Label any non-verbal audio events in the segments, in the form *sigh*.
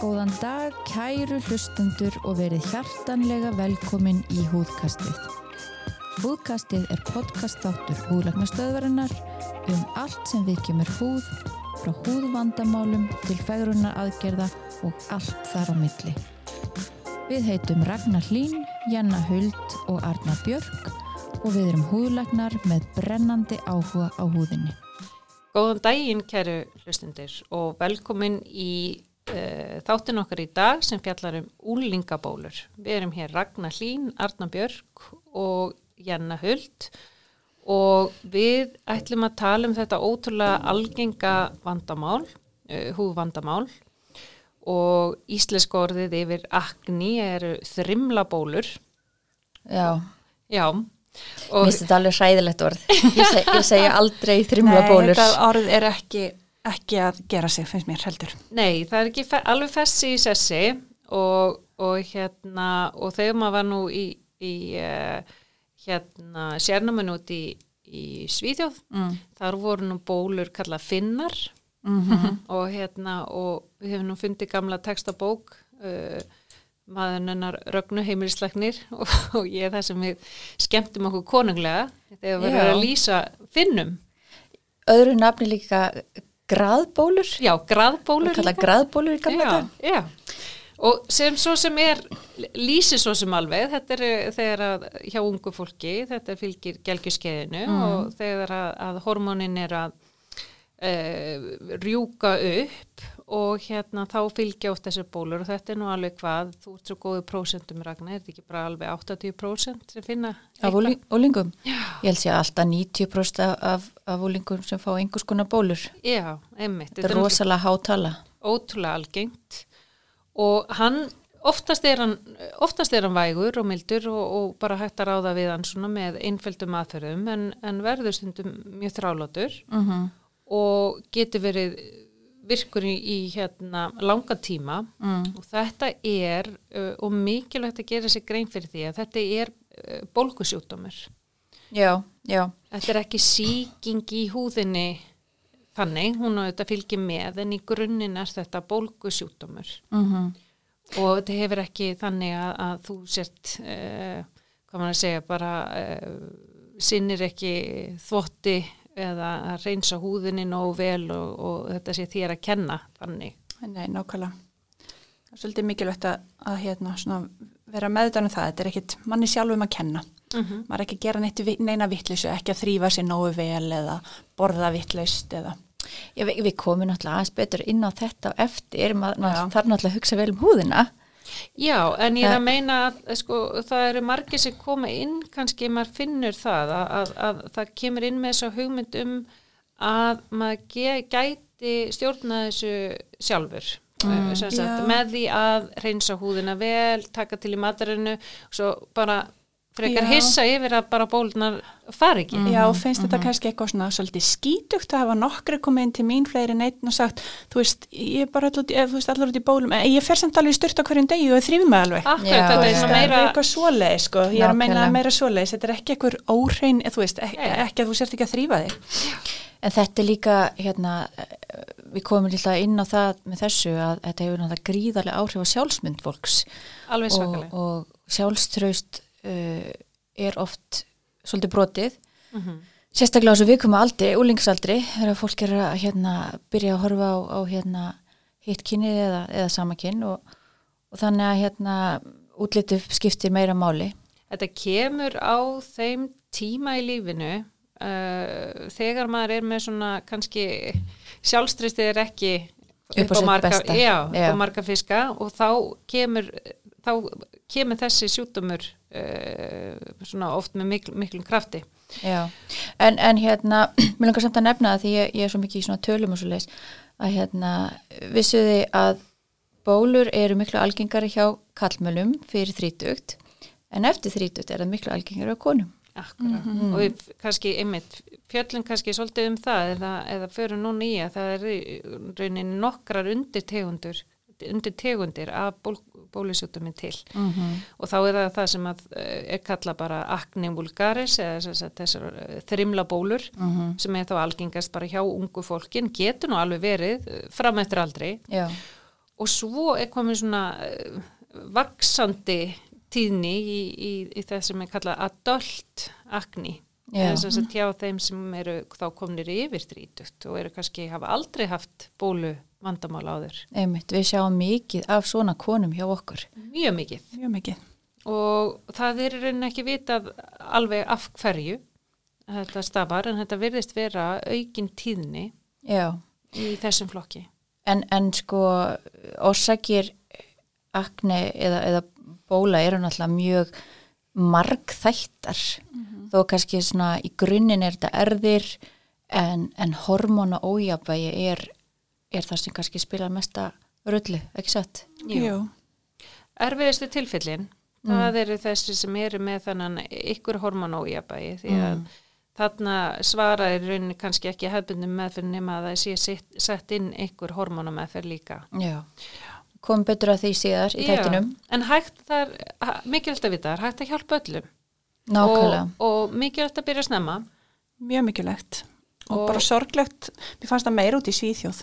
Góðan dag, kæru hlustendur og verið hjartanlega velkomin í húðkastið. Húðkastið er podcast þáttur húðlagnastöðvarinnar um allt sem við kemur húð, frá húðvandamálum til færunar aðgerða og allt þar á milli. Við heitum Ragnar Hlín, Janna Huld og Arna Björk og við erum húðlagnar með brennandi áhuga á húðinni. Góðan daginn kæru hlustundir og velkomin í uh, þáttin okkar í dag sem fjallar um úlingabólur. Við erum hér Ragnar Hlín, Arna Björk og Janna Huld og við ætlum að tala um þetta ótrúlega algenga vandamál, uh, húðvandamál og íslensk orðið yfir akni eru þrimlabólur. Já, Já, mér finnst þetta alveg hræðilegt orð. Ég, seg, ég segja *laughs* aldrei þrimla Nei, þetta orð er ekki, ekki að gera sig, finnst mér heldur. Nei, það er ekki fe alveg fessi í sessi og, og hérna og þegar maður var nú í, í uh, hérna sérnumun út í, í Svíþjóð Mm. þar voru nú bólur kallað finnar Mhm. *laughs* og hérna og við hefum nú fundið gamla textabók uh, maður hennar Rögnu heimilislagnir *laughs* og, og ég er það sem við skemmtum okkur konunglega þegar við Já. erum að lýsa finnum Öðru nafni líka graðbólur. já, graðbólur líka. graðbólur í gamla já, dag. já. Og sem svo sem er, lýsi svo sem alveg, þetta er eh, þegar að hjá ungu fólki, þetta fylgir gelgjuskeiðinu Mm. og þegar að, að hormónin er að rjúka upp og hérna þá fylgja oft þessar bólur og þetta er nú alveg hvað, þú ert svo góðu prósentum Ragnar, er þetta ekki bara alveg 80% sem finna Af úli- úlingum? Ég held sé að alltaf 90% af, af, úlingum sem fá einhvers konar bólur. Já, einmitt. Þetta er rosalega hátala. ótrúlega algengt og hann oftast er hann, oftast er hann vægur og mildur og, og bara hægt að ráða við hann svona með einföldum aðferðum en, en verður stundum mjög þrálótur Mm -hmm. Og getur verið virkur í, í hérna langa tíma mm. og þetta er uh, og mikilvægt að gera sér grein fyrir því að þetta er uh, bólkusjúkdómur Já, já. Þetta er ekki síking í húðinni þannig, hún á þetta fylgir með en í grunninn er þetta bólkusjúkdómur Mm og þetta hefur ekki þannig að, að þú sért uh, hvað maður að segja bara uh, sinnir ekki þvotti eða að reynsa húðinni nógu vel og, og þetta sé þér að kenna þannig. Nei, nákvæmlega. Það er svolítið mikilvægt að, að hérna, svona, vera meðutan um það. Þetta er ekkit manni sjálfum að kenna. Mm -hmm. Maður er ekki að gera neitt, neina vittleysu, ekki að þrýfa sér nógu vel eða borða vittlaust eða... Já, við, við komum náttúrulega aðeins betur inn á þetta á eftir, maður þarf náttúrulega að hugsa vel um húðina. Já, en ég er að meina að sko, það eru margir sem koma inn kannski maður finnur það að, að, að það kemur inn með þessu hugmynd um að maður gæti stjórna þessu sjálfur. Mm, sagt, með því að reynsa húðina vel, taka til í matarinu svo bara frekar hissa yfir að bara bólnar fari ekki. Já, og finnst þetta kannski eitthvað svona svolítið skítugt að hafa nokkri komið inn til mín fleiri neitt og sagt, þú veist, ég er bara allir út í, eða, þú veist, allir út í bólum, en ég fer samt alveg í styrt á hverjum degi og þrýfum mig alveg. Akkurat, Já, þetta er svona Það er meira eitthvað svoleið, sko, ég er að meina meira svoleiðis, þetta er ekki eitthvað óhrein, eða þú veist, ekki, ekki að þú sért ekki að þrýfa þig. En þetta er líka, hérna, eh, við komum líka inn á það með þessu að þetta hefur náttúrulega gríðarlega áhrif á sjálfsmynd fólks. Alveg og, og sjálfströst uh, er oft svolítið brotið. Mm Sérstaklega á þessu viðkomu aldri, úlingsaldri, þegar fólk er að hérna, byrja að horfa á, á hérna, hitt kynið eða, eða sama kyn og, og þannig að hérna, útlitið skiptir meira máli. Þetta kemur á þeim tíma í lífinu uh, þegar maður er með svona kannski sjálfstristið er ekki Upp á marga, já, Já. marga fiska og þá kemur, þá kemur þessi sjúkdómur uh, svona oft með mikl, miklum krafti. Já, en, en hérna, *clears throat* mér langar samt að nefna það því ég, ég er svo mikið í svona tölum og svo leis að hérna, vissuði að bólur eru miklu algengari hjá kallmölum fyrir þrítugt en eftir þrítugt er það miklu algengari á konum. Akkurat. Og við kannski einmitt fjöllum kannski svolítið um það eða, eða förum núna í að það er í rauninni nokkrar undirtegundur undir tegundir af ból, bólusjúkdómin til. Mhm. og þá er það það sem að, eh, er kalla bara acne vulgaris eða þessar eh, þrimla bólur Mhm. sem er þá algengast bara hjá ungu fólkin, getur nú alveg verið eh, fram eftir aldrei Já, og svo er komið svona vaksandi tíðni í, í, í það sem er kallað adult eða sem sagt hjá þeim sem eru þá komnir yfir þrítugt og eru kannski hafa aldrei haft bólu vandamál áður. einmitt, við sjáum mikið af svona konum hjá okkur. Mjög mikið Mjög mikið. og það er í rauninni ekki vitað alveg af hverju þetta stafar en þetta virðist vera aukin tíðni Já, í þessum flokki. en, en sko orsakir akne eða, eða bóla eru náttúrulega mjög margþættar þó kannski svona í grunninn er þetta erðir en, en hormóna ójafvægi er, er það sem kannski spilar mesta rullu, ekki satt? Jú. Erfiðistu tilfellin, það eru þessi sem eru með þannan ykkur hormonójabægi því að þarna svara er rauninni kannski ekki hefbundum meðferð nema að það sé sett, inn ykkur hormonameðferð líka. Já. Kom betur að því síðar í tættinum. En hægt þar, mikilvægt að vita, er hægt að hjálpa öllum Nákvæmlega. og, og mikilvægt að byrja snemma. Mjög mikilvægt. Og, Og- bara sorglegt, mér fannst það meira út í Svíþjóð,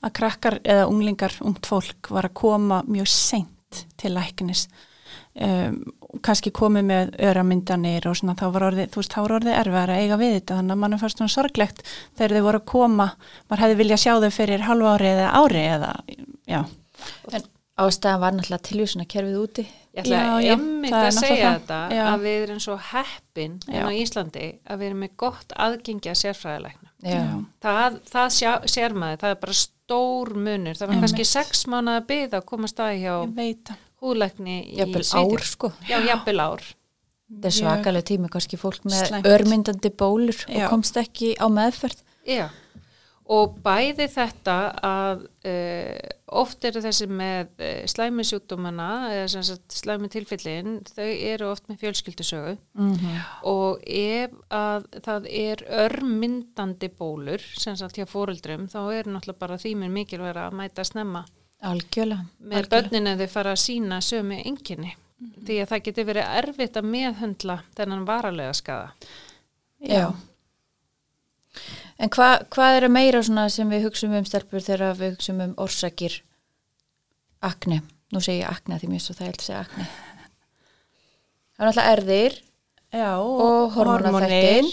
að krakkar eða unglingar, ungt fólk var að koma mjög seint til læknis. Um, kannski komið með öramyndanir og svona, þá var orðið, þú veist, þá var orðið erfæra að eiga við þetta, þannig að mann er fast svona sorglegt þegar þau voru að koma, maður hefði viljað sjá þau fyrir halva ári eða ári eða, já. En ástæðan var náttúrulega tilvísuna kerfið úti. Ég ætla Já, einmitt að segja þetta. Já. að við erum svo heppin en á Íslandi að við erum með gott aðgengi að sérfræðilegnum. Já. Það, það sjá, sér maður, það er bara stór munur. Það var Einmitt. kannski sex mánuða byggð að koma staði hjá það. húðlækni í ár sko. Já, jafnvel ár. Þetta er svakalega tími, kannski fólk með Slæmt. örmyndandi bólur Já. og komst ekki á meðferð. Já, og bæði þetta að uh, oft eru þessi með uh, slæmi sjúkdómana eða slæmi tilfellin, þau eru oft með fjölskyldusögu Mm -hmm. og ef að það er örmyndandi bólur sem sagt hjá fóreldrum, þá er náttúrulega bara þýminn mikilvæg að mæta snemma Algjörlega. með börninu þau fara að sína sömu enginni því að það getur verið erfitt að meðhöndla þennan varalega skada. Já. En hva, hvað er að meira svona sem við hugsum um stelpur þegar við hugsum um orsakir akne? Nú segi ég akne því mér svo það held að segja akne. Það er náttúrulega erðir Já, og hormonaþættir.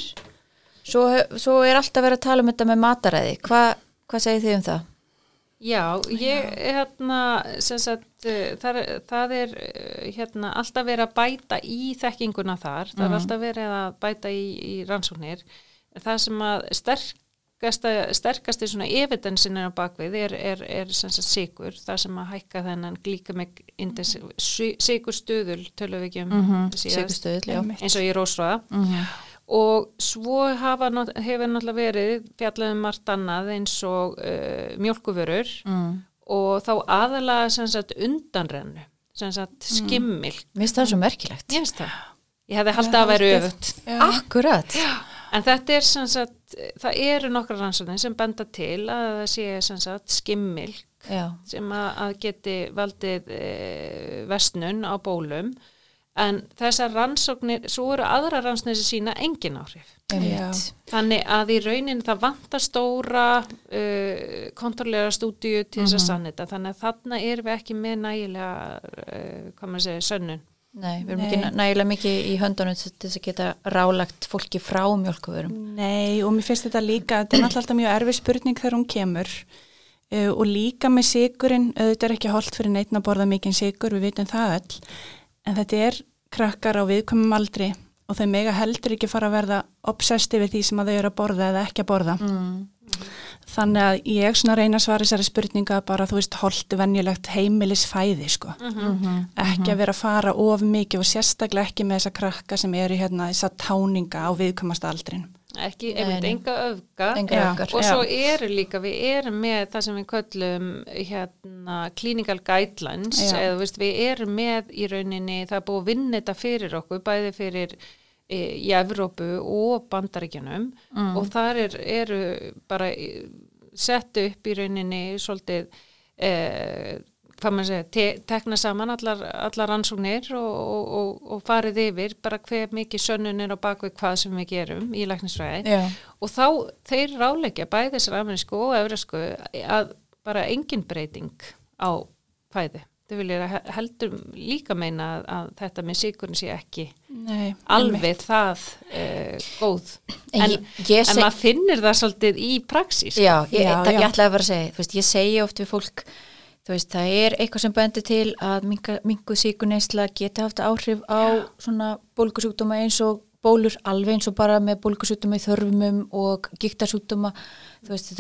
Svo, svo er alltaf verið að tala um þetta með mataræði. Hva, hvað segir þið um það? Já, ég hérna, sem sagt, uh, það, það er uh, hérna alltaf verið að bæta í þekkinguna þar, það er alltaf verið að bæta í, í rannsóknir. Það sem að sterkasta, sterkasti svona evidensin er á bakvið er, er, er sem sagt sigur, það sem að hækka þennan glycemic index, sigur stöðul, tölum við ekki um síðast, Sigurstöðul, já. Einmitt. eins og ég rósraða. Mm Og svo hafa, hefur náttúrulega verið fjallaðum margt annað eins og uh, mjölkuvörur mm. og þá aðalega sem sagt undanrennu, sem sagt skimmil. Mér finnst það svo merkilegt. Ég veist það. Ég hefði haldið að vera haldið. öfugt. Já. En þetta er sem sagt, það eru nokkra rannsóknir sem benda til að það sé sem sagt skimmil Já. sem að, að geti valdið e, vestnun á bólum en þessar rannsóknir, svo eru aðra rannsóknir sem sína engin áhrif. Einmitt. Þannig að í raunin það vantar stóra uh, kontrollera stúdíu til þess að sanna þetta. Þannig að þarna erum við ekki með nægilega, uh, hvað maður segir, sönnun. Nei, við erum Nei. ekki nægilega mikið í höndunum til þess að geta rálagt fólki frá mjölkuvörum. Nei, og mér finnst þetta líka, þetta er náttúrulega alltaf mjög erfið spurning þegar hún kemur uh, og líka með sigurinn, auðvitað er ekki holdt fyrir neitt að borða mikinn sigur, við vitum það öll, en þetta er krakkar á viðkomum aldri og þau mega heldur ekki fara að verða obsessed yfir því sem að þau eru að borða eða ekki að borða. Mm. Þannig að ég svona reyna að svara þessari spurninga bara, þú veist, holdt venjulegt heimilisfæði, sko. Ekki að vera að fara of mikið og sérstaklega ekki með þessa krakka sem eru hérna þessa táninga á viðkomast aldrin. Ekki, einmitt, nei. enga öfga. Enga Já. öfgar. Og svo eru líka, við erum með það sem við köllum hérna clinical guidelines, Já. eða veist, við erum með í rauninni, það er búið að vinna þetta fyrir okkur, bæði fyrir í Evrópu og Bandaríkjanum og þar er, eru bara sett upp í rauninni svolítið e, hvað maður segja, te tekna saman allar, allar rannsóknir og, og, og, og farið yfir bara hver mikið sönnun er á bakvið hvað sem við gerum í læknisfræði. Já, og þá þeir ráleggja bæði þessar amerísku og efrasku að bara engin breyting á fæði. Þau vilja he- heldur líka meina að, að þetta með sigurinn sé ekki Nei, alveg það uh, góð. En En, ég- ég en maður finnir það svolítið í praxís. já, ég, Já, það, já. ég ætlaði að vera að segja, þú veist, ég segi oft við fólk, þú veist, það er eitthvað sem bendir til að minguð síkuneysla geti haft áhrif á svona bólkusjúkdóma eins og bólur alveg eins og bara með bólkusjúkdóma í þörfumum og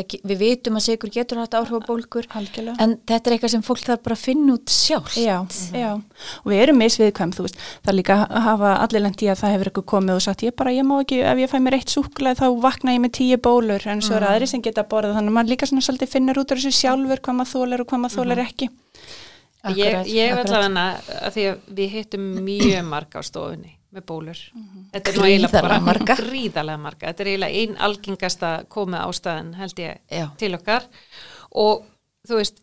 ge- við vitum að sikur getur haft áhrif á bólkur, algjörlega. en þetta er eitthvað sem fólk þarf bara að finna út sjálf. Já, já, og við erum misviðkvæm, þú veist, það er líka að hafa allir lent í að það hefur eitthvað komið og sagt, ég bara, ég má ekki, ef ég fæ mér eitt súkulega þá vakna ég með tíu bólur, en svo er aðri sem geta borðað, þannig að maður líka svona svolítið finnur út af þessu sjálfur hvað maður þólar og hvað maður þólar ekki. Ég, Akkurat, ég vil akkurat. Með bólur. Þetta er nú Gríðarlega eiginlega bara marga. *laughs* Gríðarlega marga. Þetta er eiginlega einn algengasta komið ástæðan held ég Já. til okkar og þú veist,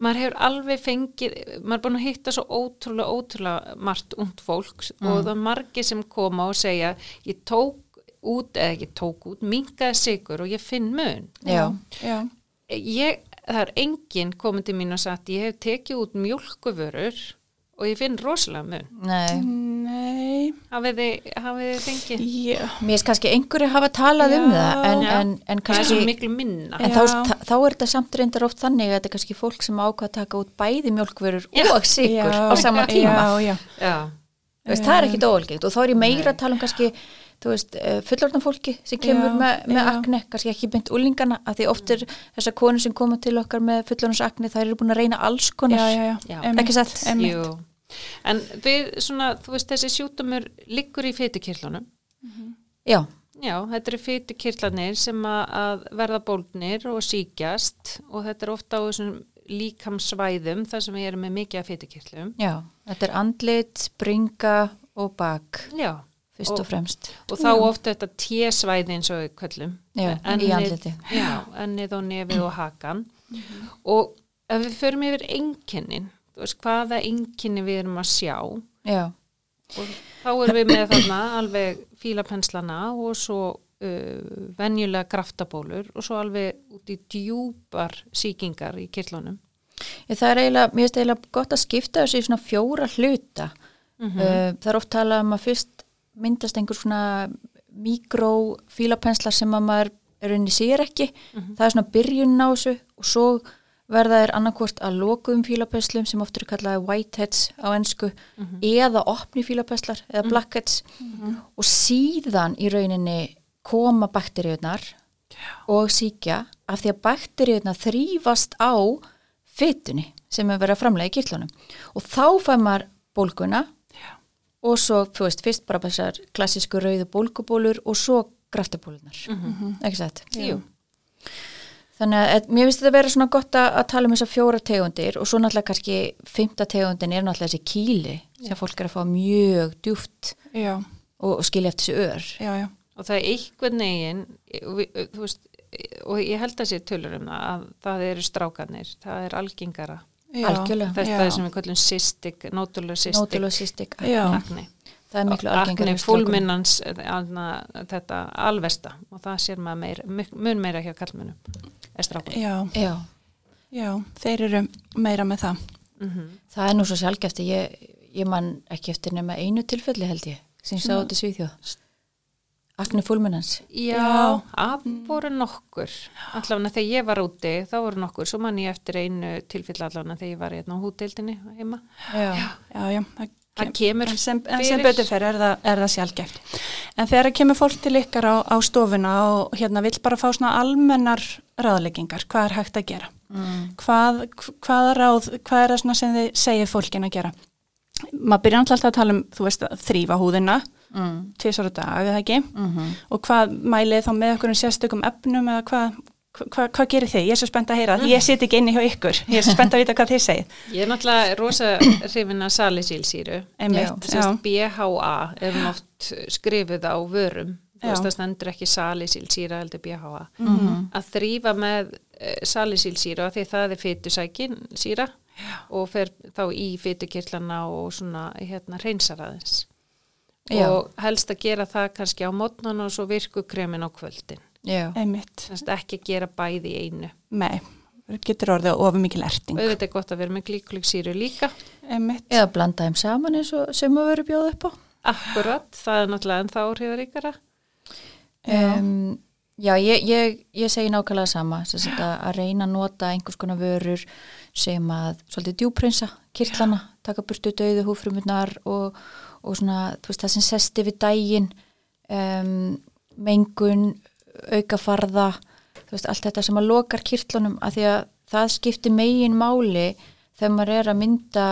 maður hefur alveg fengið, maður er búin að hitta svo ótrúlega, ótrúlega margt ungt fólks Mm. og það er margi sem koma og segja ég tók út, eða ekki tók út, minkaði sigur og ég finn mun. Já, Já, Ég, það er enginn komið til mín og sagt ég hef tekið út mjölkuvörur og ég finn rosalega mun. nei. nei, Hafið þið, hafið þið fengið? já, Mér finnst kannski einhverju hafa talað um Já. það en, Já. en, en Það er svo kannski miklu minna. en Já. þá, þá, þá er þetta samt reyndar oft þannig að þetta er kannski fólk sem ákvað að taka út bæði mjölkvörur Já. og sigur já, á sama tíma Já, já, Já, Þú veist, það er ekkit óalgengt og þá er ég meira að tala um kannski þú veist, fullorðan fólki sem kemur Já, með, með já. akne, kannski ekki beint úlingana að því oft er þessar konur sem koma til okkar með fullorðans akne, þær eru búin að reyna alls já, konar já, já, Já. einmitt, Ekki satt? jú. En við svona, þú veist, þessi sjútumur liggur í fytukirlunum. Já, Já, þetta eru fytukirlanir sem að, að verða bólgnir og síkjast og þetta er ofta á þessum líkamsvæðum þar sem við erum með mikið af fytukirlum. já, þetta er andlit, springa og bak Já, fyrst og, Og- fremst og þá ofta þetta tésvæði eins og við köllum. Já, í andliti. Já, ennið og nefið og hakan. Og ef við förum yfir einkennin, þú veist, hvaða einkenni við erum að sjá Já, og þá erum við með þarna alveg fílapenslana og svo uh, venjulega graftabólur og svo alveg út í djúpar síkingar í kirtlunum. Ég, það er eiginlega, mér finnst eiginlega gott að skipta þessu í svona fjóra hluta. Mhm. uh, það er oft talað um að fyrst myndast einhver svona mikrofílapenslar sem að maður er unni sér ekki. Mhm. Það er svona byrjun á þessu og svo verða er annarkvort að lokuðum fílapenslum sem oft eru kallaði whiteheads á ennsku Mhm. eða opni fílapenslar eða blackheads og síðan í rauninni koma bakteríunar og síkja af því að bakteríunar þrýfast á fytunni sem er verið að framlega í kirtlunum og þá fær maður bólguna og svo, þú veist, fyrst bara þessar klassísku rauðu bólgubólur og svo graftabólunar, ekki sett Jú. Þannig að eh, mér finnst þetta að vera svona gott að, að tala um þessar fjóra tegundir og svo náttúrulega kannski fymta tegundin er náttúrulega þessi kýli sem fólk er að fá mjög djúft Já, og, og skilja eftir þessu ör já, já, Og það er og við- þú veist, og ég held að sé tölur um það, að það eru strákanir, það er algengara. já. Algjörlega. Þetta Já. er sem við kallum cystic, nodular cystic nótulega cystic Já. acne. Það er miklu algengar hjá strákum. fúlminnans, þetta alvesta og það sér maður meira, mik- mun meira hjá kallmennum, er strákanir. Já, Já, já, þeir eru meira með það. Mm það er nú svo sjálfgeft ég, ég man ekki eftir nema einu tilfelli held ég sem ég sá að- þetta Svíþjóð. Akne fúlmunans Já, Já. að voru nokkur. Allavega þegar ég var úti, þá voru nokkur. Svo man ég eftir einu tilfell allavega þegar ég var hérna á húteildinni heima. Já, Já, já, það Það kemur sem, sem fyrir. betur fyrir er er það sjálfgeft. En þegar kemur fólk til ykkar á, á stofuna og hérna vill bara fá svona almennar ráðleggingar, hvað er hægt að gera? mm. Hvað, hvað, ráð, hvað er það svona sem þið segir fólkin að gera? Maður byrjar alltaf að tala um, þú veist, að þrýfa húðina, Mm. tvisar á dag, eða ekki? Mm Og hvað mælið þá með okkur um sérstökum efnum eða hvað, hvað, hvað gerir þið? Ég er svo spennt að heyra, ég sit ekki inni hjá ykkur, ég er svo spennt að vita hvað þið segið. *laughs* Ég er náttúrulega rosa hrifin að. Sest BHA er oft skrifuð á vörum. Það stendur ekki salicílsýra heldur BHA Mhm. að þrýfa með salicílsýru af því það er fytusækin síra og fer þá í fytukirlana og svona hérna hreinsaraðins og helst að gera það kannski á mótnan og svo virkukremin á kvöldin Þannig að ekki gera bæði í einu. Nei, getur orðið ofur mikil erting. auðvitað er gott að vera með glíkuliksýru líka. Einmitt, Eða blanda þeim saman eins og sem að vera bjóð upp á. akkurat, það er náttúrulega ennþá áhrifaríkara Já. Um, já, ég, ég, ég segi nákvæmlega sama, að, að reyna að nota einhvers konar vörur sem að svolítið djúprinsa kirtlana, taka burtu döðu húfrumunar og, og svona, þú veist, það sem sesti við dægin, um, mengun, aukafarða, þú veist, allt þetta sem að lokar kirtlunum, að því að það skiptir megin máli þegar maður er að mynda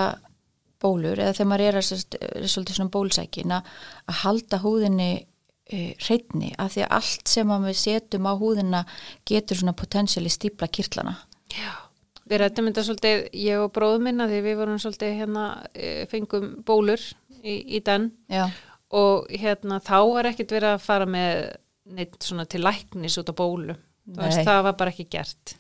bólur eða þegar maður er að er svolítið svona bólsækin að að halda húðinni uh, hreitni af því að allt sem að við setjum á húðina getur svona potensiali stípla kirtlana. Við rættum þetta svolítið, ég og bróðum minna því við vorum svolítið hérna, eh, fengum bólur í, í den. Já, og hérna þá var ekkert verið að fara með neitt svona til læknis út á bólu. Þú Veist, það var bara ekki gert.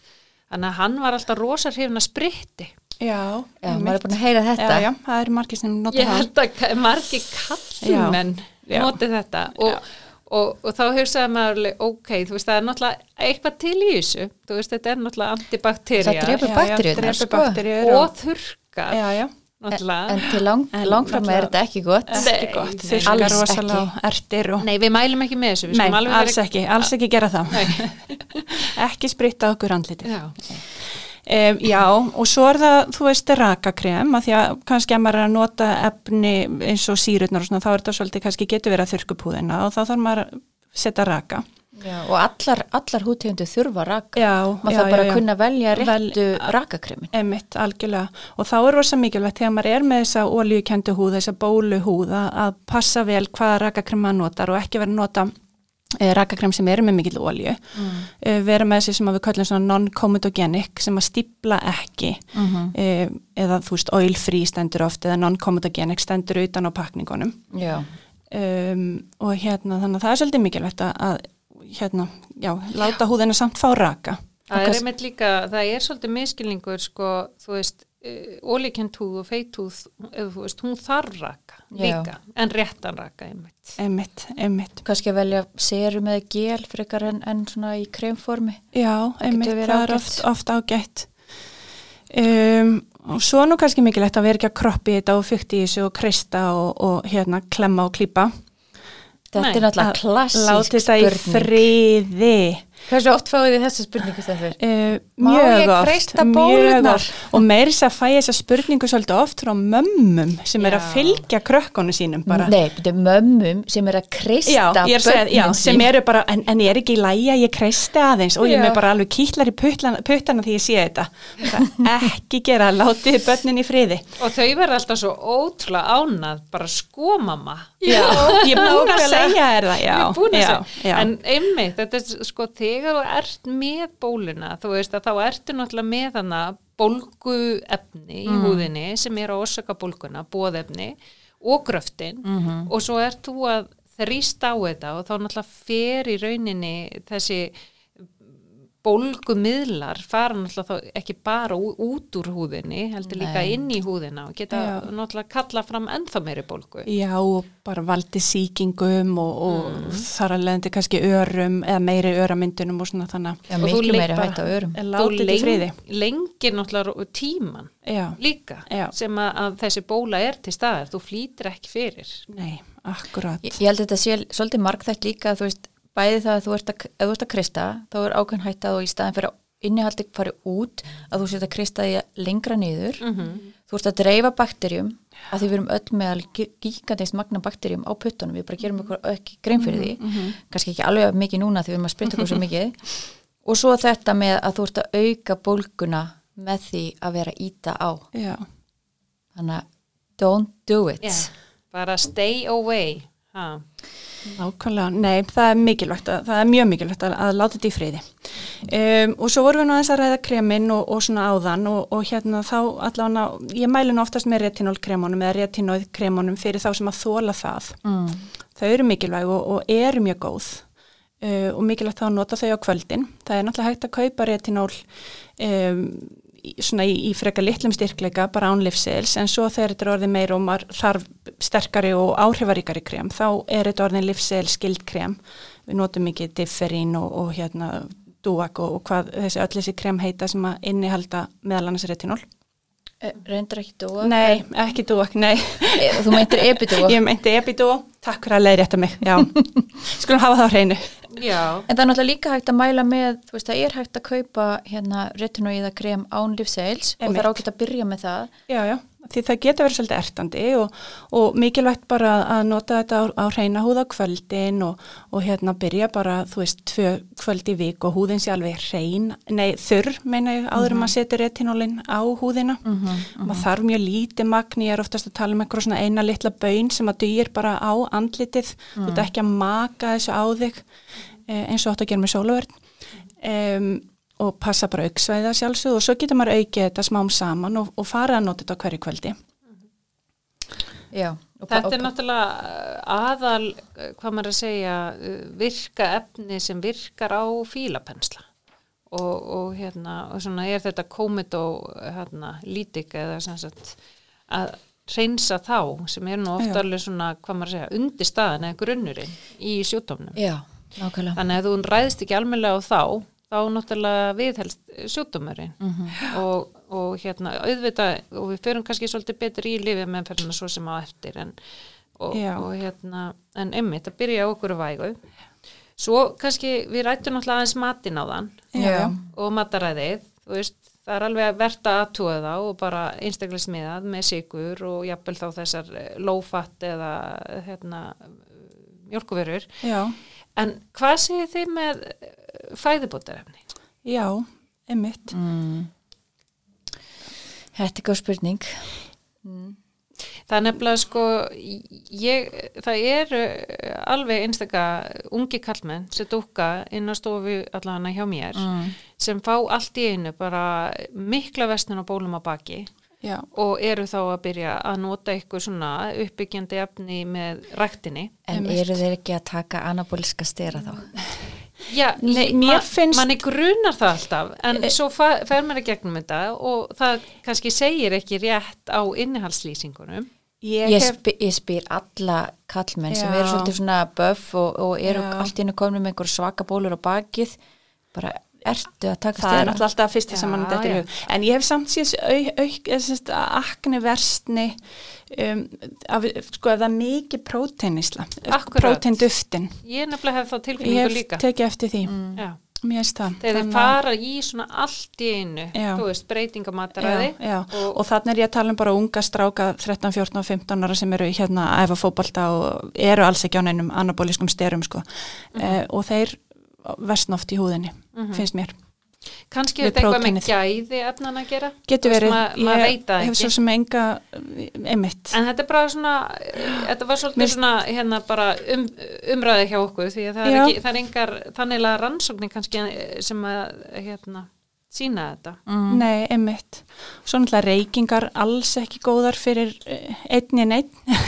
Þannig að hann var alltaf rosa hrifin að spritti. já, já maður er búin að heyra þetta. Já, já, það eru margir sem nota Ég það. held að margi kallmenn noti þetta og, og, og þá hugsaði maður alveg, ok, þú veist, það er náttúrulega eitthvað til í þessu. Þú veist, þetta er náttúrulega antibakterja Það bakteríurnar, drepur sko. bakteríur og þurrkar, já, já, náttúrulega. En til lang, langfram er þetta ekki gott. Nei, ekki gott, þurrkar rosalega ertir og Nei, við mælum ekki með þessu. Við Nei, skulum alveg alls vera- ekki, alls ekki gera það. *laughs* Ekki spritta okkur andlitið. Já, um, Já, og svo er það, þú veist, rakakrem að því að kannski að maður er að nota efni eins og sírutnar og svona, þá er þetta svolítið kannski getur verið að þurrkupúðina og þá þarf maður að setja raka Já, og allar, allar hútegundu þurfa raka. Já, Maður þarf bara já, kunna velja Vel- réttu rakakremin. Emitt, algjörlega. Og þá er rosa mikilvægt þegar maður er með þessa olíukendu húð, þessa bólu húð að, passa vel hvaða rakakrem maður notar og ekki vera að nota e, rakakrem sem eru með mikill olíu. Mm. E, vera með þessi sem við kallum non-comedogenic sem að stípla ekki Mm e, eða þú veist oil free stendur oft eða non-comedogenic stendur utan á pakningunum. Um, og hérna þannig að það er svolítið mikilvægt að hérna, já, láta húðina samt fá raka. það er einmitt líka, það er svolítið miskilningur, sko, þú veist, ólíkjent húð og feit húð, eða þú veist, hún þarf raka Já. líka, en réttan raka einmitt. Emitt, emitt. Kannski að velja serum eða gel frekar en, en svona í kremformi. Já, Það einmitt, getur verið það er oft, oft ágætt. Um, og svo nú kannski mikilvægt að vera ekki að kroppi þetta og fykti í þessu og kreista og, og hérna klemma og klípa. Þetta Nei, er náttúrulega Að klassísk Láti þetta í spurning. friði. Hversu oft fáið þið þessa spurningu stefnir? Uh, Má mjög ég oft, kreista mjög bólurnar? oft og meiri þess að fæ þessa spurningu svolítið oft frá mömmum sem er að Já. fylgja krökkunum sínum bara. Nei, þetta er mömmum sem er að kreista Já, ég er að segja, já, sem eru bara, en, en ég er ekki í lægi að ég kreisti aðeins og ég Já. með bara alveg kýtlar í puttana, því ég sé þetta. *laughs* Ekki gera, látið börnin í friði. Og þau verða alltaf svo ótrúlega ánað, bara sko mamma. Já, ég er búin að segja þér það, já. Ég er búin að já, segja. já. En einmitt, þetta er sko þegar þú ert með bóluna, þú veist að þá ertu náttúrulega með hana bólguefni í húðinni sem er að orsaka bólguna, bóðefni og gröftin og svo ert þú að þrýsta á þetta og þá náttúrulega fer í rauninni þessi bólgumiðlar fara náttúrulega þá ekki bara út úr húðinni, heldur líka Nei. inn í húðina og geta Já. náttúrulega kalla fram ennþá meiri bólgu. Já, og bara valdi sýkingum og, og þar að leðandi kannski örum eða meiri öramyndunum og svona þannig Já, Og miklu meiri bara- hægt á örum. Þú friði. lengir náttúrulega tíman Já, líka Já. sem að, að þessi bóla er til staðar, þú flýtir ekki fyrir. nei, akkurat. Ég, ég held að þetta sé svolítið margþætt líka að þú veist, bæði það að þú ert að, þú ert að krista, þá er ákveðin hægt að þú í staðin fyrir að innihaldi fari út, að þú set að krista því lengra niður, þú ert að dreifa bakterjum, að því við erum öll með gíkandist magna bakterjum á puttunum, við bara gerum okkur ekki grein fyrir því, kannski ekki alveg mikið núna því við erum að spritta okkur svo *laughs* mikið, og svo þetta með að þú ert að auka bólguna með því að vera íta á, Já, þannig að don't do it. Já. Bara stay away. Nákvæmlega. Nei, það er mikilvægt, að, það er mjög mikilvægt að, að láta þetta í friði. Um, og svo vorum við nú aðeins að ræða kreminn og, og svona áðan og, og hérna þá allavega, ég mælu nú oftast með retinólkremunum eða retinóðkremunum fyrir þá sem að þóla það. Mm. Þau eru mikilvæg og, og eru mjög góð uh, og mikilvægt þá að nota þau á kvöldin. Það er náttúrulega hægt að kaupa retinól um, svona í, í frekar litlum styrkleika bara án livsils en svo þegar þetta er orðið meir og maður þarf sterkari og áhrifaríkari krem þá er þetta orðin livsils skild krem. Við notum mikið differín og, og hérna dúak og, og hvað þessi öll þessi krem heita sem að innihalda meðal annars retinol Eh, Reyndar ekki dúa? Nei, ekki dúak, nei. Eh, Þú meintir epidúa? Ég meinti epidúa, takk fyrir að leiðrétta mig Já, *laughs* skulum hafa það á hreinu Já, En það er náttúrulega líka hægt að mæla með, þú veist, það er hægt að kaupa hérna retinoíða krem án lífseils og það er ágætt að byrja með það. Já, já, því það getur verið svolítið ertandi og, og mikilvægt bara að nota þetta á, á hreina húð á kvöldin og, og hérna byrja bara, þú veist, tvö kvöld í vik og húðin sé alveg hrein, nei þurr, meina ég, áður en maður setur retinólin á húðina. Maður þarf mjög lítið magn, ég er oftast að tala um eitthvað svona eina litla bön sem að dugir bara á andlitið, þú ert ekki að maka þessu á þig eins og átt að gera með sólaverð. Um, og passa bara auksvæða sjálfsögð og svo getur maður aukið þetta smám saman og, og fara að nota þetta á hverju kvöldi. Já. þetta er náttúrulega uh, aðal, uh, hvað maður að segja, virka efni sem virkar á fílapensla og, og hérna, og svona er þetta komið og hérna lítik eða sem sagt að reynsa þá sem er nú ofta alveg svona, hvað maður að segja, undir staðan eða grunnurinn í sjúkdómnum. Já, nákvæmlega. Þannig að þú ræðist ekki almennilega á þá, þá náttúrulega viðhelst sjúkdómurinn og, og hérna auðvitað og við förum kannski svolítið betur í lifið meðferðina svo sem á eftir en, og, og hérna, en einmitt að byrja á okkur vægu. Svo kannski við rættum náttúrulega aðeins matinn á þann Já. og mataræðið, þú veist, það er alveg verðt að aðtúa það og bara einstaklega smiðað með sigur og jafnvel þá þessar low-fat eða hérna mjölkuverur. Já, En hvað segir þið með fæðibótarefni? já, einmitt. Mm. Þetta er góð spurning. Það er nefnilega sko, ég, það eru alveg einstaka ungi kallmenn sem dúka inn á stofu allavega hjá mér Mm. sem fá allt í einu bara mikla vestnun og bólum á baki Já, og eru þá að byrja að nota eitthvað svona uppbyggjandi efni með ræktinni. En Einmitt. eru þeir ekki að taka anabóliska stera þá? Já, Nei, ma- mér finnst- manni grunar það alltaf en svo fa- fer maður í gegnum þetta og það kannski segir ekki rétt á innihaldslýsingunum. ég, Ég, hef, spi, ég spyr alla kallmenn sem Já. eru svolítið svona böff og, og eru Já. allt í hennu komin með einhver svaka bólur á bakið. Bara ertu að taka það er náttúrulega alltaf fyrst sem mann þetta í hug. En ég hef samt síðan akni versni, um, af, sko ef það er mikið próteinisla, Akkúrat. próteinduftin. Ég nefnilega hef þá Ég tilfinningu hef líka. tekið eftir því, það. Þegar þið fara í svona allt í einu, Já. þú veist, breyting á mataræði. Já, já. Og- Og, þannig er ég að tala um bara unga stráka 13, 14 og 15 ára sem eru hérna að æfa fótbolta og eru alls ekki á neinum anabóliskum styrum sko. Mhm. eh, og þeir vestn oft í húðinni, finnst mér. Kannski er þetta eitthvað með gæði efnan að gera. Getur verið, ma- það hef svo sem enga eh, einmitt. En þetta er bara svona, eh, þetta var svolítið Mér- svona hérna bara um, umræði hjá okkur því að það er, Já. ekki, það er engar þannig rannsóknir kannski eh, sem að hérna sína þetta. Mm. Nei, einmitt. Svo náttúrulega reykingar alls ekki góðar fyrir eh, einn í einn, *laughs*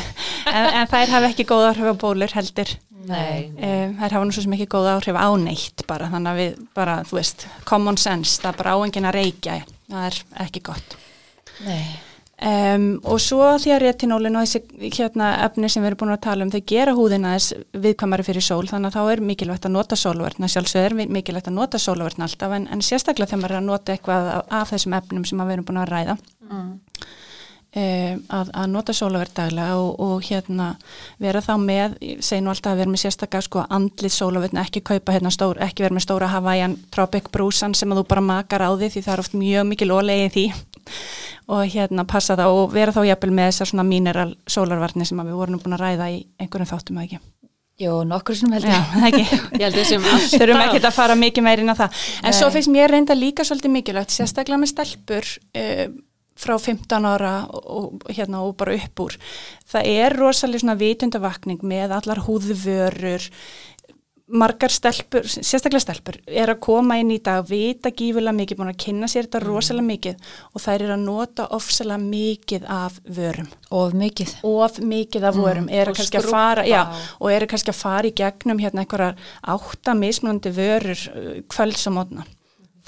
en, en þær hafa ekki góðar áhrif á bólur heldur. Nei. Um, þær hafa nú svo sem ekki góða áhrif á neitt bara, þannig að við bara, þú veist, common sense, það er bara áengin að reykja, það er ekki gott. Nei. Um, og svo því að retinólin og þessi hérna, efni sem við erum búin að tala um, þau gera húðina þess viðkvæmari fyrir sól, þannig að þá er mikilvægt að nota sólverðna, sjálfsög er mikilvægt að nota sólverðna alltaf, en, en sérstaklega þegar maður er að nota eitthvað af, af þessum efnum sem að við erum búin að ræða. Um, að, að nota sólaverð daglega og, og hérna vera þá með, segi nú alltaf að vera með sérstaklega sko andlið sólaverðin, ekki kaupa hérna stór, ekki vera með stóra Hawaiian Tropic brúsan sem að þú bara makar á því því það er oft mjög mikil ólega í því og hérna passa það og vera þá jafnvel með þessar svona mineral sólarvarni sem að við vorum búin að ræða í einhverjum þáttum að ekki. Jó, nokkur sem held Já, ég. það ekki. *laughs* Ég held þessum alltaf. Þurfum ekki að fara mikið meirinn á það. En Nei. svo finnst mér reynda líka svolítið mikilvægt, sérstaklega með stelpur uh, frá 15 ára og, hérna, og bara upp úr. Það er rosalega svona vitundavakning með allar húðvörur, margar stelpur, sérstaklega stelpur, er að koma inn í dag, vita gífulega mikið, búin að kynna sér þetta rosalega mikið og þær eru að nota ofsalega mikið af vörum. Of mikið. of mikið af vorum eru og kannski að fara já, og eru kannski að fara í gegnum hérna einhverjar átta mismunandi vörur uh, kvölds og mótna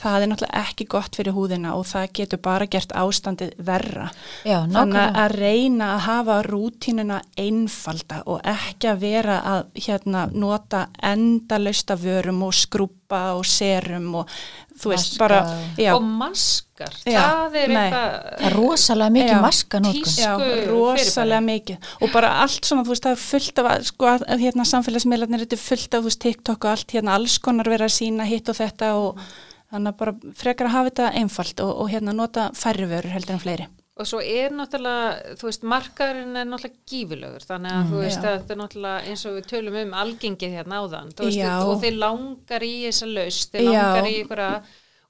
það er náttúrulega ekki gott fyrir húðina og það getur bara gert ástandið verra. Já, Þannig að reyna að hafa rútínuna einfalda og ekki að vera að hérna, nota endalausta vörum og skrúpa og serum og þú veist Maska. bara, já, og maskar, Já, það er nei. eitthvað Það er rosalega mikið Já. maska. Tís- já, rosalega mikið og bara allt svona, þú veist, það er fullt af sko, hérna, samfélagsmiðlarnir þetta er fullt af, þú veist, TikTok og allt, hérna, alls konar vera að sína hitt og þetta og þannig að bara frekar að hafa þetta einfalt og, og hérna nota færri vörur heldur en fleiri. og svo er náttúrulega, þú veist, markaðurinn er náttúrulega gífurlegur, þannig að þú veist Mm, Já. þetta er náttúrulega eins og við tölum um algengið hérna áðan, þú veist, Já. og þeir langar í þessa laust, þeir Já. langar í einhverja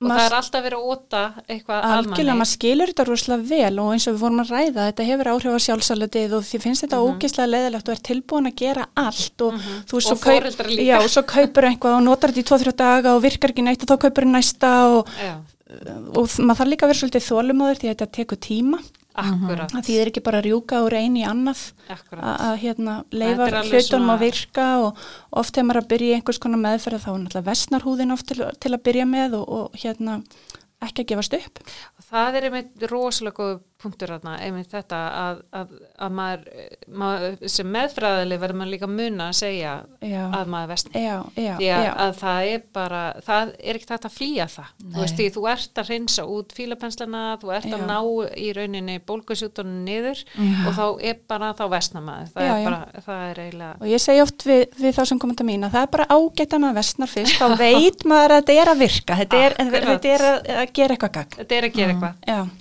og það er alltaf verið að óta eitthvað Algjörlega, almanni maður skilur þetta rosalega vel og eins og við vorum að ræða, þetta hefur áhrif á sjálfsalutið og því finnst þetta ógislega leðilegt og er tilbúin að gera allt og þú veist, Og svo, kaup, já, og svo kaupur einhvað og notar þetta í 2-3 daga og virkar ekki neitt og þá kaupur næsta og, og maður þarf líka að vera svolítið þólumóður því að þetta tekur tíma akkurat, það þýðir ekki bara rjúka úr einu í annað. Að hérna leifa hlutunum að virka og oft þegar maður að byrja í einhvers konar meðferð þá er náttúrulega vestnar húðin oft til, til að byrja með og, og hérna ekki að gefast upp. Og það er einmitt rosalega góð punktur þarna, einmitt þetta að, að, að maður, maður sem meðfræðileg verður maður líka að muna að segja Já. að maður vestna. Já, já, því að, að það er bara, það er ekkert hægt að flýja það. Nei. Þú veist, því þú ert að hreinsa út fílapenslana, þú ert að ná í rauninni bólgusjútonum niður og þá er bara þá vestna maður. Það er bara, það er eiginlega, Og ég segi oft við, við þá sem komum til mín að það er bara ágætt að maður vestnar fyrst, þá veit maður að þetta er að virka, þetta er, þetta er að, að gera eitthvað gagn. þetta er að gera eitthvað.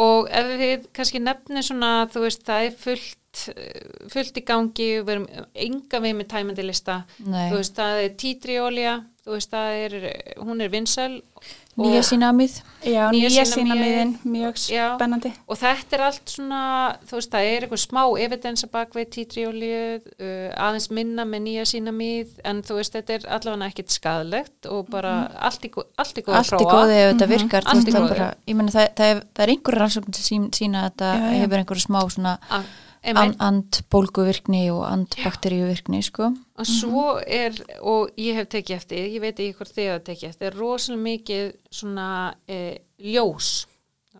Og ef við kannski nefnum svona, þú veist, það er fullt, eh, fullt í gangi, við erum enga við með tæmandi lista, Nei. þú veist, það er títriólja, þú veist, það er, hún er vinsæl Nýja sínamið. já Nýja nýja sýna sína mér- miðin, mjög spennandi. og þetta er allt svona, þú veist, það er eitthvað smá evidensa bakvið títriólju, uh, aðeins minna með nýja sína mið, en þú veist, þetta er allavega ekkit skadlegt og bara allt í, gó- allt í góð að Allt í prófa. góði ef þetta virkar. þú Allt í veist, það bara- Ég meina það, það, er, það er einhver rannsókn sem sín, sína að þetta hefur einhverju smá svona Að- an, einmitt. andbólguvirkni og andbakteríuvirkni, sko. og svo er, og ég hef tekið eftir ég veit ekki hvort þið hef tekið eftir er rosalega mikið svona e, ljós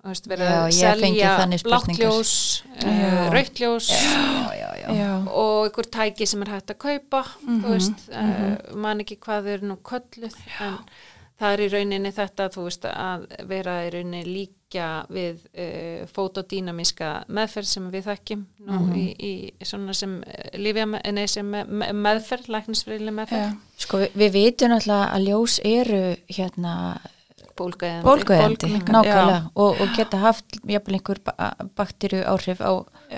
veist, verið Já, að selja þannig blátt spurningar. ljós, e, Já. rautt ljós Já, já, já. Já, og einhver tæki sem er hægt að kaupa Mhm, þú veist, mm man ekki hvað þau eru nú kölluð en það er í rauninni þetta veist að vera í rauninni líka við uh, fotodínamíska meðferð sem við þekkjum nú Mhm. í, í svona sem uh, lífja, nei, sem me, me, meðferð, læknisfriðileg meðferð. Já, Sko, við, við vitum náttúrulega að ljós eru hérna bólgaðandi bólguðandi, Bólgumengan, nákvæmlega og, og geta haft jafnvel einhver bakteríu áhrif á,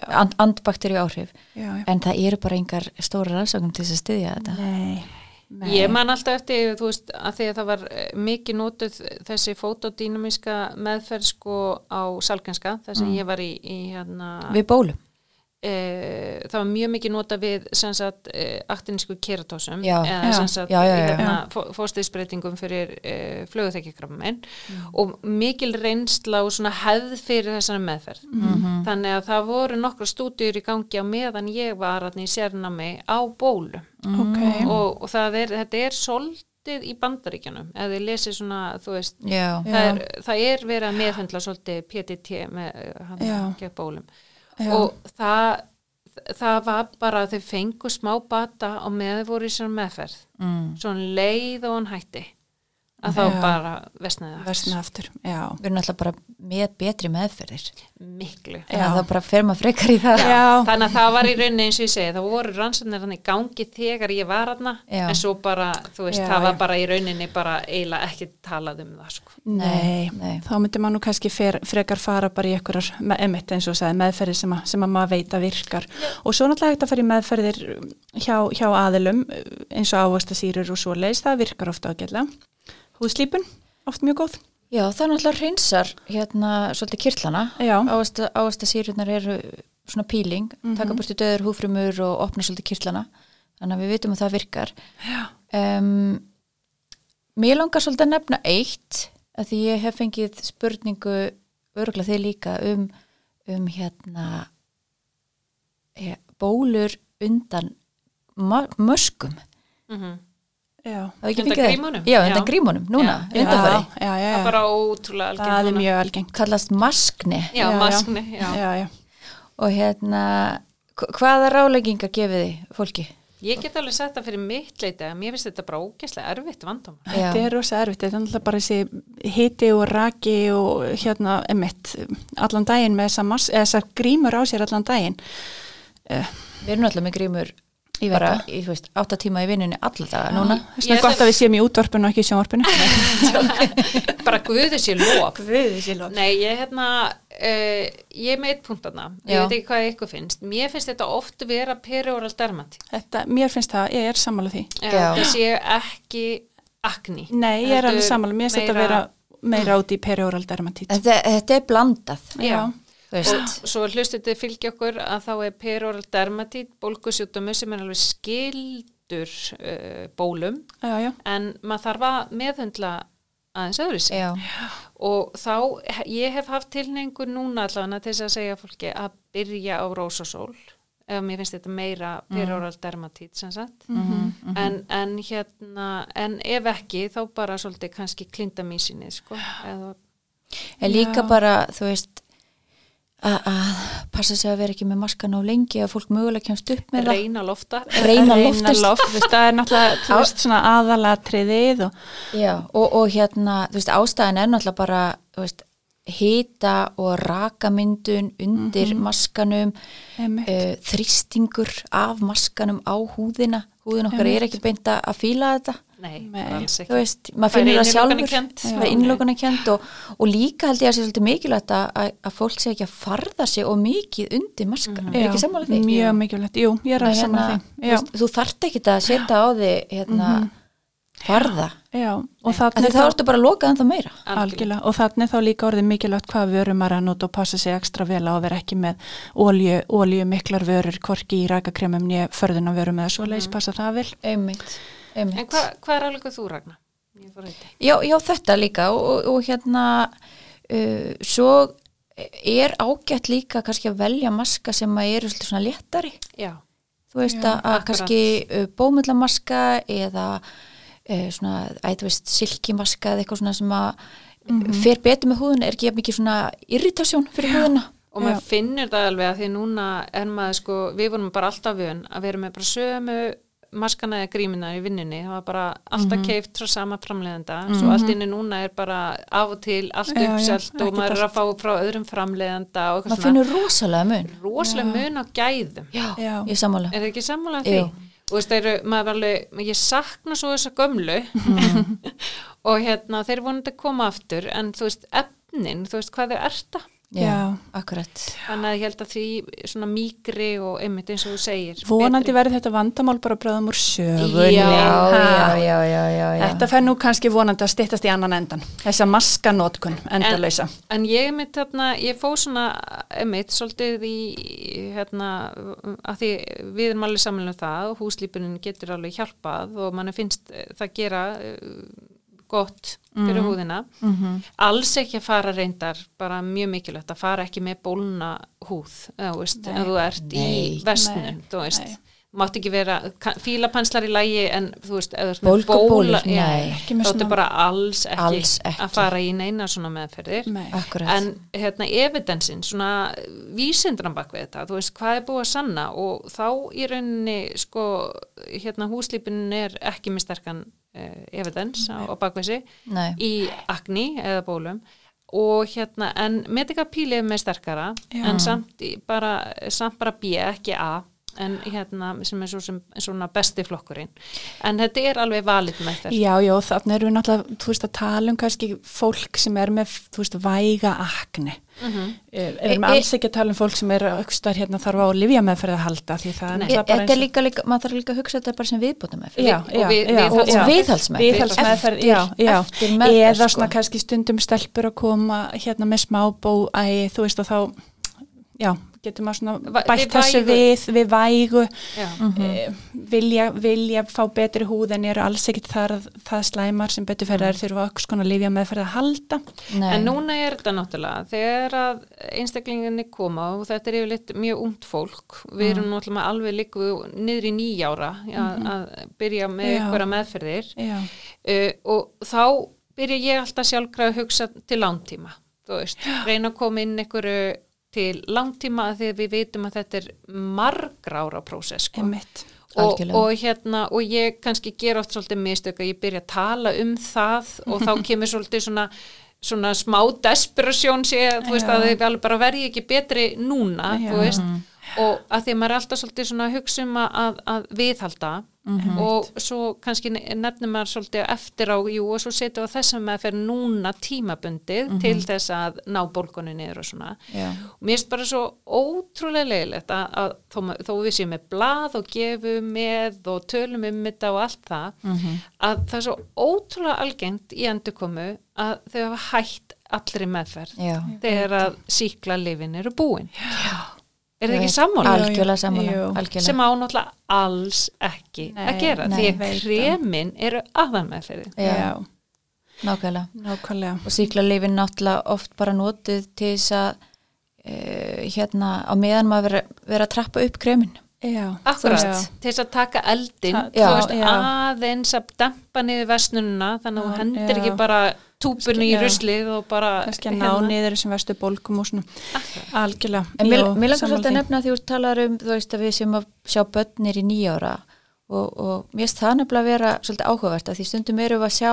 and, andbakteríu áhrif já, já. en það eru bara engar stóra rannsóknum til þess að styðja þetta. Nei, nei. Ég man alltaf eftir, þú veist, að því að það var eh, mikið notuð þessi fotodínamíska meðferð sko á salganska, þess að ég var í, í hérna, við bólum það var mjög mikið nota við sagt e, aktinísku keratósum Já. eða hérna, fóstiðsbreytingum fyrir e, flöguþekkikrafamenn og mikil reynsla og svona hefð fyrir þessari meðferð. Þannig að það voru nokkra stúdíur í gangi á meðan ég var í sérnámi á bólu Ok, og, og það er, þetta er soldið í bandaríkjanum ef þið lesið svona, þú veist Já. það er, það er verið að meðhendla svolítið PTT með uh, hann Já. gegn bólum Já. og það það var bara að þau fengu smá bata og með voru í svona meðferð mm. svona leið og hann hætti að Já. þá bara vestnaði það versna aftur, já. við erum alltaf bara með betri meðferðir miklu þannig Já. að það bara fer maður frekar í það Já, þannig að það var í rauninni eins og ég segi það voru rannsóknir hann í gangi þegar ég var Já. en svo bara, þú veist, Já, það var já. bara í rauninni bara eiginlega ekki talað um það sko. Nei, nei. þá myndir maður nú kannski fer, frekar fara bara í einhverjar, einmitt eins og sagði, meðferðir sem, að, sem að maður veit að virkar og svo náttúrulega hægt að fara Húðslípun, oft mjög góð. já, það er náttúrulega hreinsar hérna svolítið kirtlana Já, ávasta, ávasta sýrurnar eru svona píling, taka burtu döður húfrumur og opna svolítið kirtlana þannig að við vitum að það virkar. Um, Mér langar svolítið að nefna eitt að því ég hef fengið spurningu örgulega þið líka um, um hérna ja, bólur undan möskum. Mm ekki Undan grímunum? Já, undan Já. grímunum, núna, undanfari. já, já, já, Það er bara ótrúlega algengt það er mjög algengt. Kallast maskni Já, maskni, já. Já, já. og hérna, hva- hvaða ráleggingar gefið þið fólki? Ég get alveg sett það fyrir mitt leiti að mér finnst þetta bara ógæslega erfitt vandamál. Já. Þetta er rosa erfitt, þetta er náttúrulega bara þessi hiti og raki og hérna emitt allan daginn með þessar grímur á sér allan daginn. Við erum alltaf með grímur Ég veit það. í, þú veist, átta tíma í vinnunni alla daga núna. Er Ég svona ætla- gott að við séum í útvarpinu og ekki í sjónvarpinu. *laughs* *laughs* Bara guðu sér lók. Guði sér lók. Nei, ég hérna, uh, ég er með eitt punkt þarna, ég Já. veit ekki hvað ykkur finnst. Mér finnst þetta oft vera perioral dermatít. Þetta, mér finnst það, ég er sammála því. Já. Það sé ekki akni. Nei, ég er alveg sammála, mér finnst þetta vera meira út í perioral dermatít. Þetta, þetta er blandað, Já. þú Og svo hlustið þið fylgja okkur að þá er perioral dermatít, bólgusjúkdómi sem er alveg skildur uh, bólum, Já, já, en maður þarf að meðhundla aðeins öðru sig. Já, Og þá, ég hef haft tilneingu núna allavega til þess að segja fólki að byrja á rósasól, ef mér finnst þetta meira perioral dermatít sem sagt. en, en hérna, en ef ekki, þá bara svolítið kannski klindamísinni, sko. Eða, en líka Já. bara, þú veist, að passa sig að vera ekki með maskan á lengi að fólk mögulega kemst upp með það. reyna lofta. Reyna loft, þú veist, það er náttúrulega, þú veist, svona aðalatriðið og og, og hérna, þú veist, ástæðan er náttúrulega bara, þú veist, hita og rakamyndun undir maskanum, Einmitt. uh, þrýstingur af maskanum á húðina, húðin okkar er ekki beint að að fíla þetta, Nei, alls þú ekki. veist, maður Það finnur það sjálfur, það er innlokuna kent og, og líka held ég að sé svolítið mikilvægt að, að, að fólk sé ekki að farða sig og mikið undir maskanum, er ekki sammála því? Mjög mikilvægt, jú, ég er alveg Hérna, þú, því. Veist, þú þarft ekki að setja á því hérna, farða, já, og af þannig því þá ertu bara að loka ennþá meira. Algjörlega, og þannig þá líka orðið mikilvægt hvað vörum maður að nota og passa sig ekstra vel á að vera ekki með olju miklar vörur, korki í rækakremum nýja förðuna vörum eða svo leiðis passa það vel. Einmitt, einmitt. En hva, hvað er alveg þú, Ragnar? Já, já, þetta líka og, og, og hérna uh, svo er ágætt líka kannski að velja maska sem að eru svona léttari. Já, þú veist Já, að, að akkurat. kannski uh, bómullamaska eða uh, svona, æ, þú veist, silkimaska eða eitthvað svona sem að fer betur með húðuna, er ekki jafn mikið svona irritasjón fyrir húðuna og maður finnir það alveg að því núna er maður sko, við vorum bara alltaf vön að vera með bara sömu maskana eða grímina í vinnunni, það var bara alltaf keift frá sama framleiðenda, svo allt inni núna er bara af og til allt Já, já, uppselt og maður er að fá frá öðrum framleiðenda og maður eitthvað finnur rosalega mun. Rosalega mun á gæðum. Já, Já. ég sammála. Er það ekki sammála því? Jú. og veist, þeir, eru- maður var alveg, ég sakna svo þessa gömlu. *laughs* Og hérna þeir vonandi að koma aftur en þú veist, efnin, þú veist hvað þeir erta já, akkurat þannig að ég held að því svona mýgri og einmitt eins og þú segir Vonandi verður þetta vandamál bara bröðum úr sögunni. Já, já, já, já, já. Þetta fer nú kannski vonandi að styttast í annan endan. Þessa maskanótkun endalösa. En ég einmitt þarna, ég fó svona einmitt svolítið í hérna, að því við erum alveg samanlega það og húslípunin getur alveg hjálpað og mann finnst það gera gott fyrir húðina. Alls ekki að fara reyndar, bara mjög mikilvægt að fara ekki með bólna húð, eða, veist, ef þú ert Nei. í vestnum, Nei. þú veist. Nei. Mátt ekki vera, fílapanslar í lægi en þú veist, ef þú ert með Bólgubólur, bóla, já, nei. Ekki með þá ertu svona- bara alls ekki, Alls ekki. að fara í neina svona meðferðir Nei. en hérna evidensin svona vísindran bak við þetta þú veist hvað er búið að sanna og þá í rauninni sko hérna húslípinin er ekki með sterkan uh, evidens á, á bak við sig Nei. í akni eða bólum og hérna en medikapíli er með sterkara Já. en samt, bara, samt bara B ekki A en hérna sem er svo sem, svona besti flokkurinn en þetta er alveg valið með þetta Já, já, þannig erum við náttúrulega, þú veist, að tala um kannski fólk sem er með, þú veist, væga akni. Mm Mhm. Við erum E- e- alls ekki að tala um fólk sem er aukstar hérna þarf á livja meðferð að halda því það er Nei. náttúrulega bara er eins og- líka, líka, maður þarf líka að hugsa þetta bara sem viðbóta með Já, og já, við- já, og viðhaldsmeðferð Viðhaldsmeðferð, eftir, já, já. meðferð Eða sko. svona kannski stundum stelpur að koma hérna með smá bó, æ, þú veist, og þá, já, getur maður svona bætt þessu við, við vægu. Mm. vilja, vilja fá betri húð en eru alls ekkit þar það slæmar sem betur fyrir þær þurfa okkur skona lifja meðferð að halda. Nei. En núna er þetta náttúrulega, þegar að einstaklinginni koma og þetta er yfirleitt mjög ungt fólk, við erum náttúrulega með alveg líku niður í nýjára að, að byrja með Já. einhverja meðferðir. Uh, og þá byrja ég alltaf sjálfgræð að hugsa til langtíma, þú veist, reyna að koma inn einhverju til langtíma að því að við vitum að þetta er margra ára prósess sko. og, og hérna og ég kannski ger oft svolítið mistök að ég byrja að tala um það og þá *laughs* kemur svolítið svona svona smá desperasjón sé að þú veist Já. að þið alveg bara verði ekki betri núna Já. þú veist og að því að maður er alltaf svolítið svona að hugsa um að, að, að viðhalda og svo kannski nefnir maður svolítið eftir á, jú og svo setjum við þess að maður fer núna tímabundið til þess að ná bólgunni niður og svona Já. og mér finnst bara svo ótrúlega leiðilegt að, að þó, ma- þó við séum með blað og gefum með og tölum um þetta og allt það að það er svo ótrúlega algengt í endurkomu að þau hafa hætt allri meðferð Já. þegar að síkla lifin eru búin Já. Er það ekki sammála? Al- Algjörlega sammála. Sem á náttúrulega alls ekki Nei, að gera nei, því að kremin eru aðanmeðferðin Já. já, Nákvæmlega. nákvæmlega Og síklarleifin náttúrulega oft bara notuð til þess að uh, hérna á meðan maður vera, vera að trappa upp kremin. Já, Akkurat, til þess að taka eldin Já, veist, aðeins að dempa niður vestnununa þannig að þú Já, hendir já. ekki bara túpunni í ruslið og bara ná niður þessum vestu bólkum og svona. Algjörlega. En mér, mér langar svolítið að því. nefna að því þú talar um þú veist að við sem að sjá börnir í nýjára og, og mér finnst það nefnilega að vera svolítið áhugavert að því stundum erum við að sjá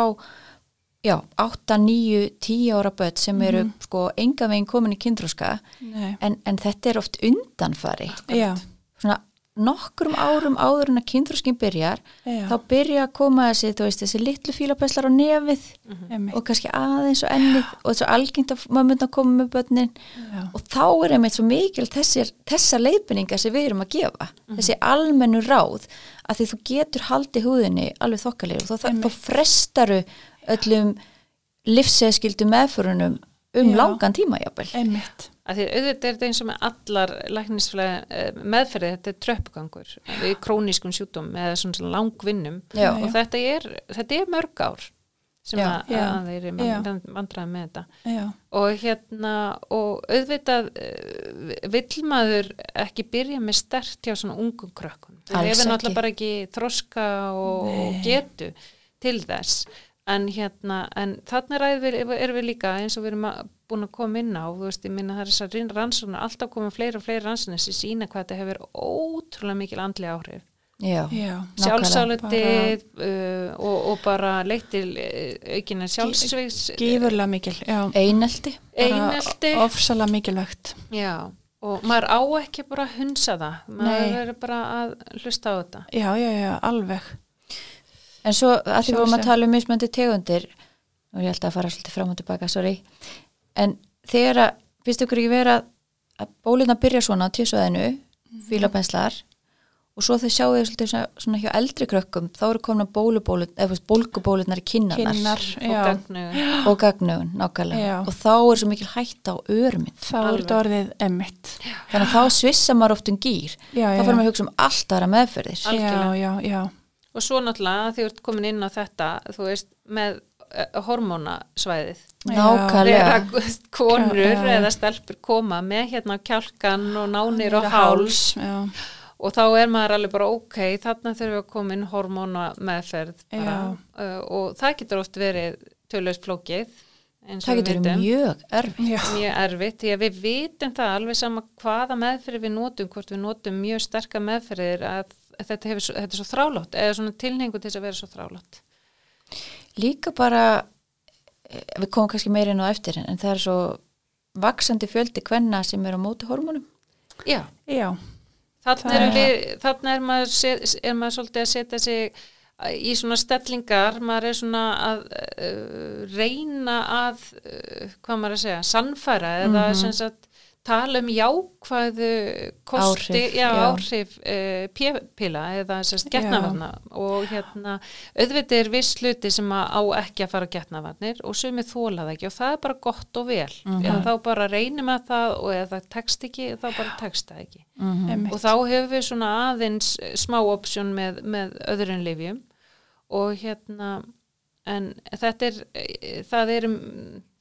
já, 8, 9, 10 ára börn sem eru sko enga veginn komin í kynþróska Nei. en, en þetta er oft undanfari já, svona nokkrum árum áður en að kynþróskin byrjar já, þá byrja að koma þessi, veist, þessi litlu fílapeslar á nefið emitt og kannski aðeins og ennið og þessu algengt að maður myndi að koma með börnin. Já, og þá er einmitt svo mikil þessir, þessar leiðbynningar sem við erum að gefa þessi almennu ráð að því þú getur haldið húðinni alveg þokkalega og þá, þá, frestaru öllum livseðskildu meðförunum um Já. langan tíma jafnvel. emitt að því auðvitað er þetta eins og með allar læknisflega meðferði þetta er tröppgangur við krónískum sjútum eða svona, langvinnum Já. og þetta er, þetta er mörg ár sem Já. að, Já. að þeir Já. eru vandræði með þetta já, og hérna og auðvitað uh, vill maður ekki byrja með stert hjá svona ungum krökkun þeir ekki. náttúrulega bara ekki þroska og, og getu til þess en hérna en þarna erum við, erum við líka eins og við erum að, búin að koma inn á þú veist, ég minna það er þessar rannsóknar alltaf koma fleiri og fleiri rannsóknar sem sína hvað þetta hefur ótrúlega mikil andli áhrif. Já, já, Nákvæmlega. sjálfsálutið uh, og, og bara leitt til uh, aukina sjálfsvegs gífurlega mikil já, einelti. einelti. bara ofsalega mikilvægt. Já, og maður á ekki bara að hunsa það, maður verður bara að hlusta á þetta. já, já, já, alveg En svo að því við vorum að tala um mismöndi tegundir og ég held að fara svolítið fram og tilbaka, sorry. En þegar að, finnst ykkur ekki vera að bólina byrja svona á tísvæðinu, Mhm. fílapenslar og svo þau sjáu þau svolítið svona, svona hjá eldri krökkum, þá eru komna bólgubólunar í kinnarnar kynnar, Og já, gagnu, og gagnugun, nákvæmlega. Já. og þá er svo mikil hætta á örminn þá er þetta orðið emitt þannig að þá svissa maður oft um gýr já, þá já, fyrir maður að hugsa um allt aðra meðferðir. Já, Algjörlega. já, já, og svo náttúrulega því þú ert komin inn á þetta, þú veist, með uh, hormónasvæðið. nákvæmlega. Konur Já, já. eða stelpur koma með hérna kjálkan og nánir og háls já, og þá er maður alveg bara ok, þarna þurfum við að koma inn hormóna meðferð bara, uh, og það getur oft verið töluðs flókið eins og það getur vitum. mjög erfið já, mjög erfitt því að við vitum það alveg sama hvaða meðferði við notum hvort við notum mjög sterka meðferðir að þetta, hefur, þetta er svo þrálátt eða svona tilhengu til þess að vera svo þrálátt. Líka bara eh, við komum kannski meira inn á eftir en það er svo vaksandi fjöldi kvenna sem eru á móti hormónum. Já, já, þarna Það er, er- við, þarna er, maður, er maður svolítið að setja sig í svona stellingar maður er svona að uh, reyna að uh, hvað maður að segja, sannfæra eða sem sagt tala um jákvæðu kosti, Áhrif, já, já. áhrif uh, p-pila eða sérst getnavarna og hérna auðvitað er viss hluti sem á ekki að fara getnavarnir og sumið þóla það ekki og það er bara gott og vel Mhm. eða þá bara reynum að það og ef það tekst ekki þá bara tekst það ekki Mhm. Einmitt. og þá hefur við svona aðeins eh, smá option með, með öðrun lifjum og hérna en þetta er eh, það er um,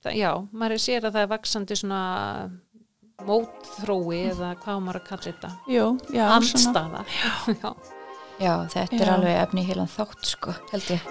það, já, maður sér að það er vaksandi svona mótþrói eða hvað maður að kalla þetta Jú, já, andstaða *laughs* já. Já, þetta er Já. alveg efni heilan þátt sko, held ég.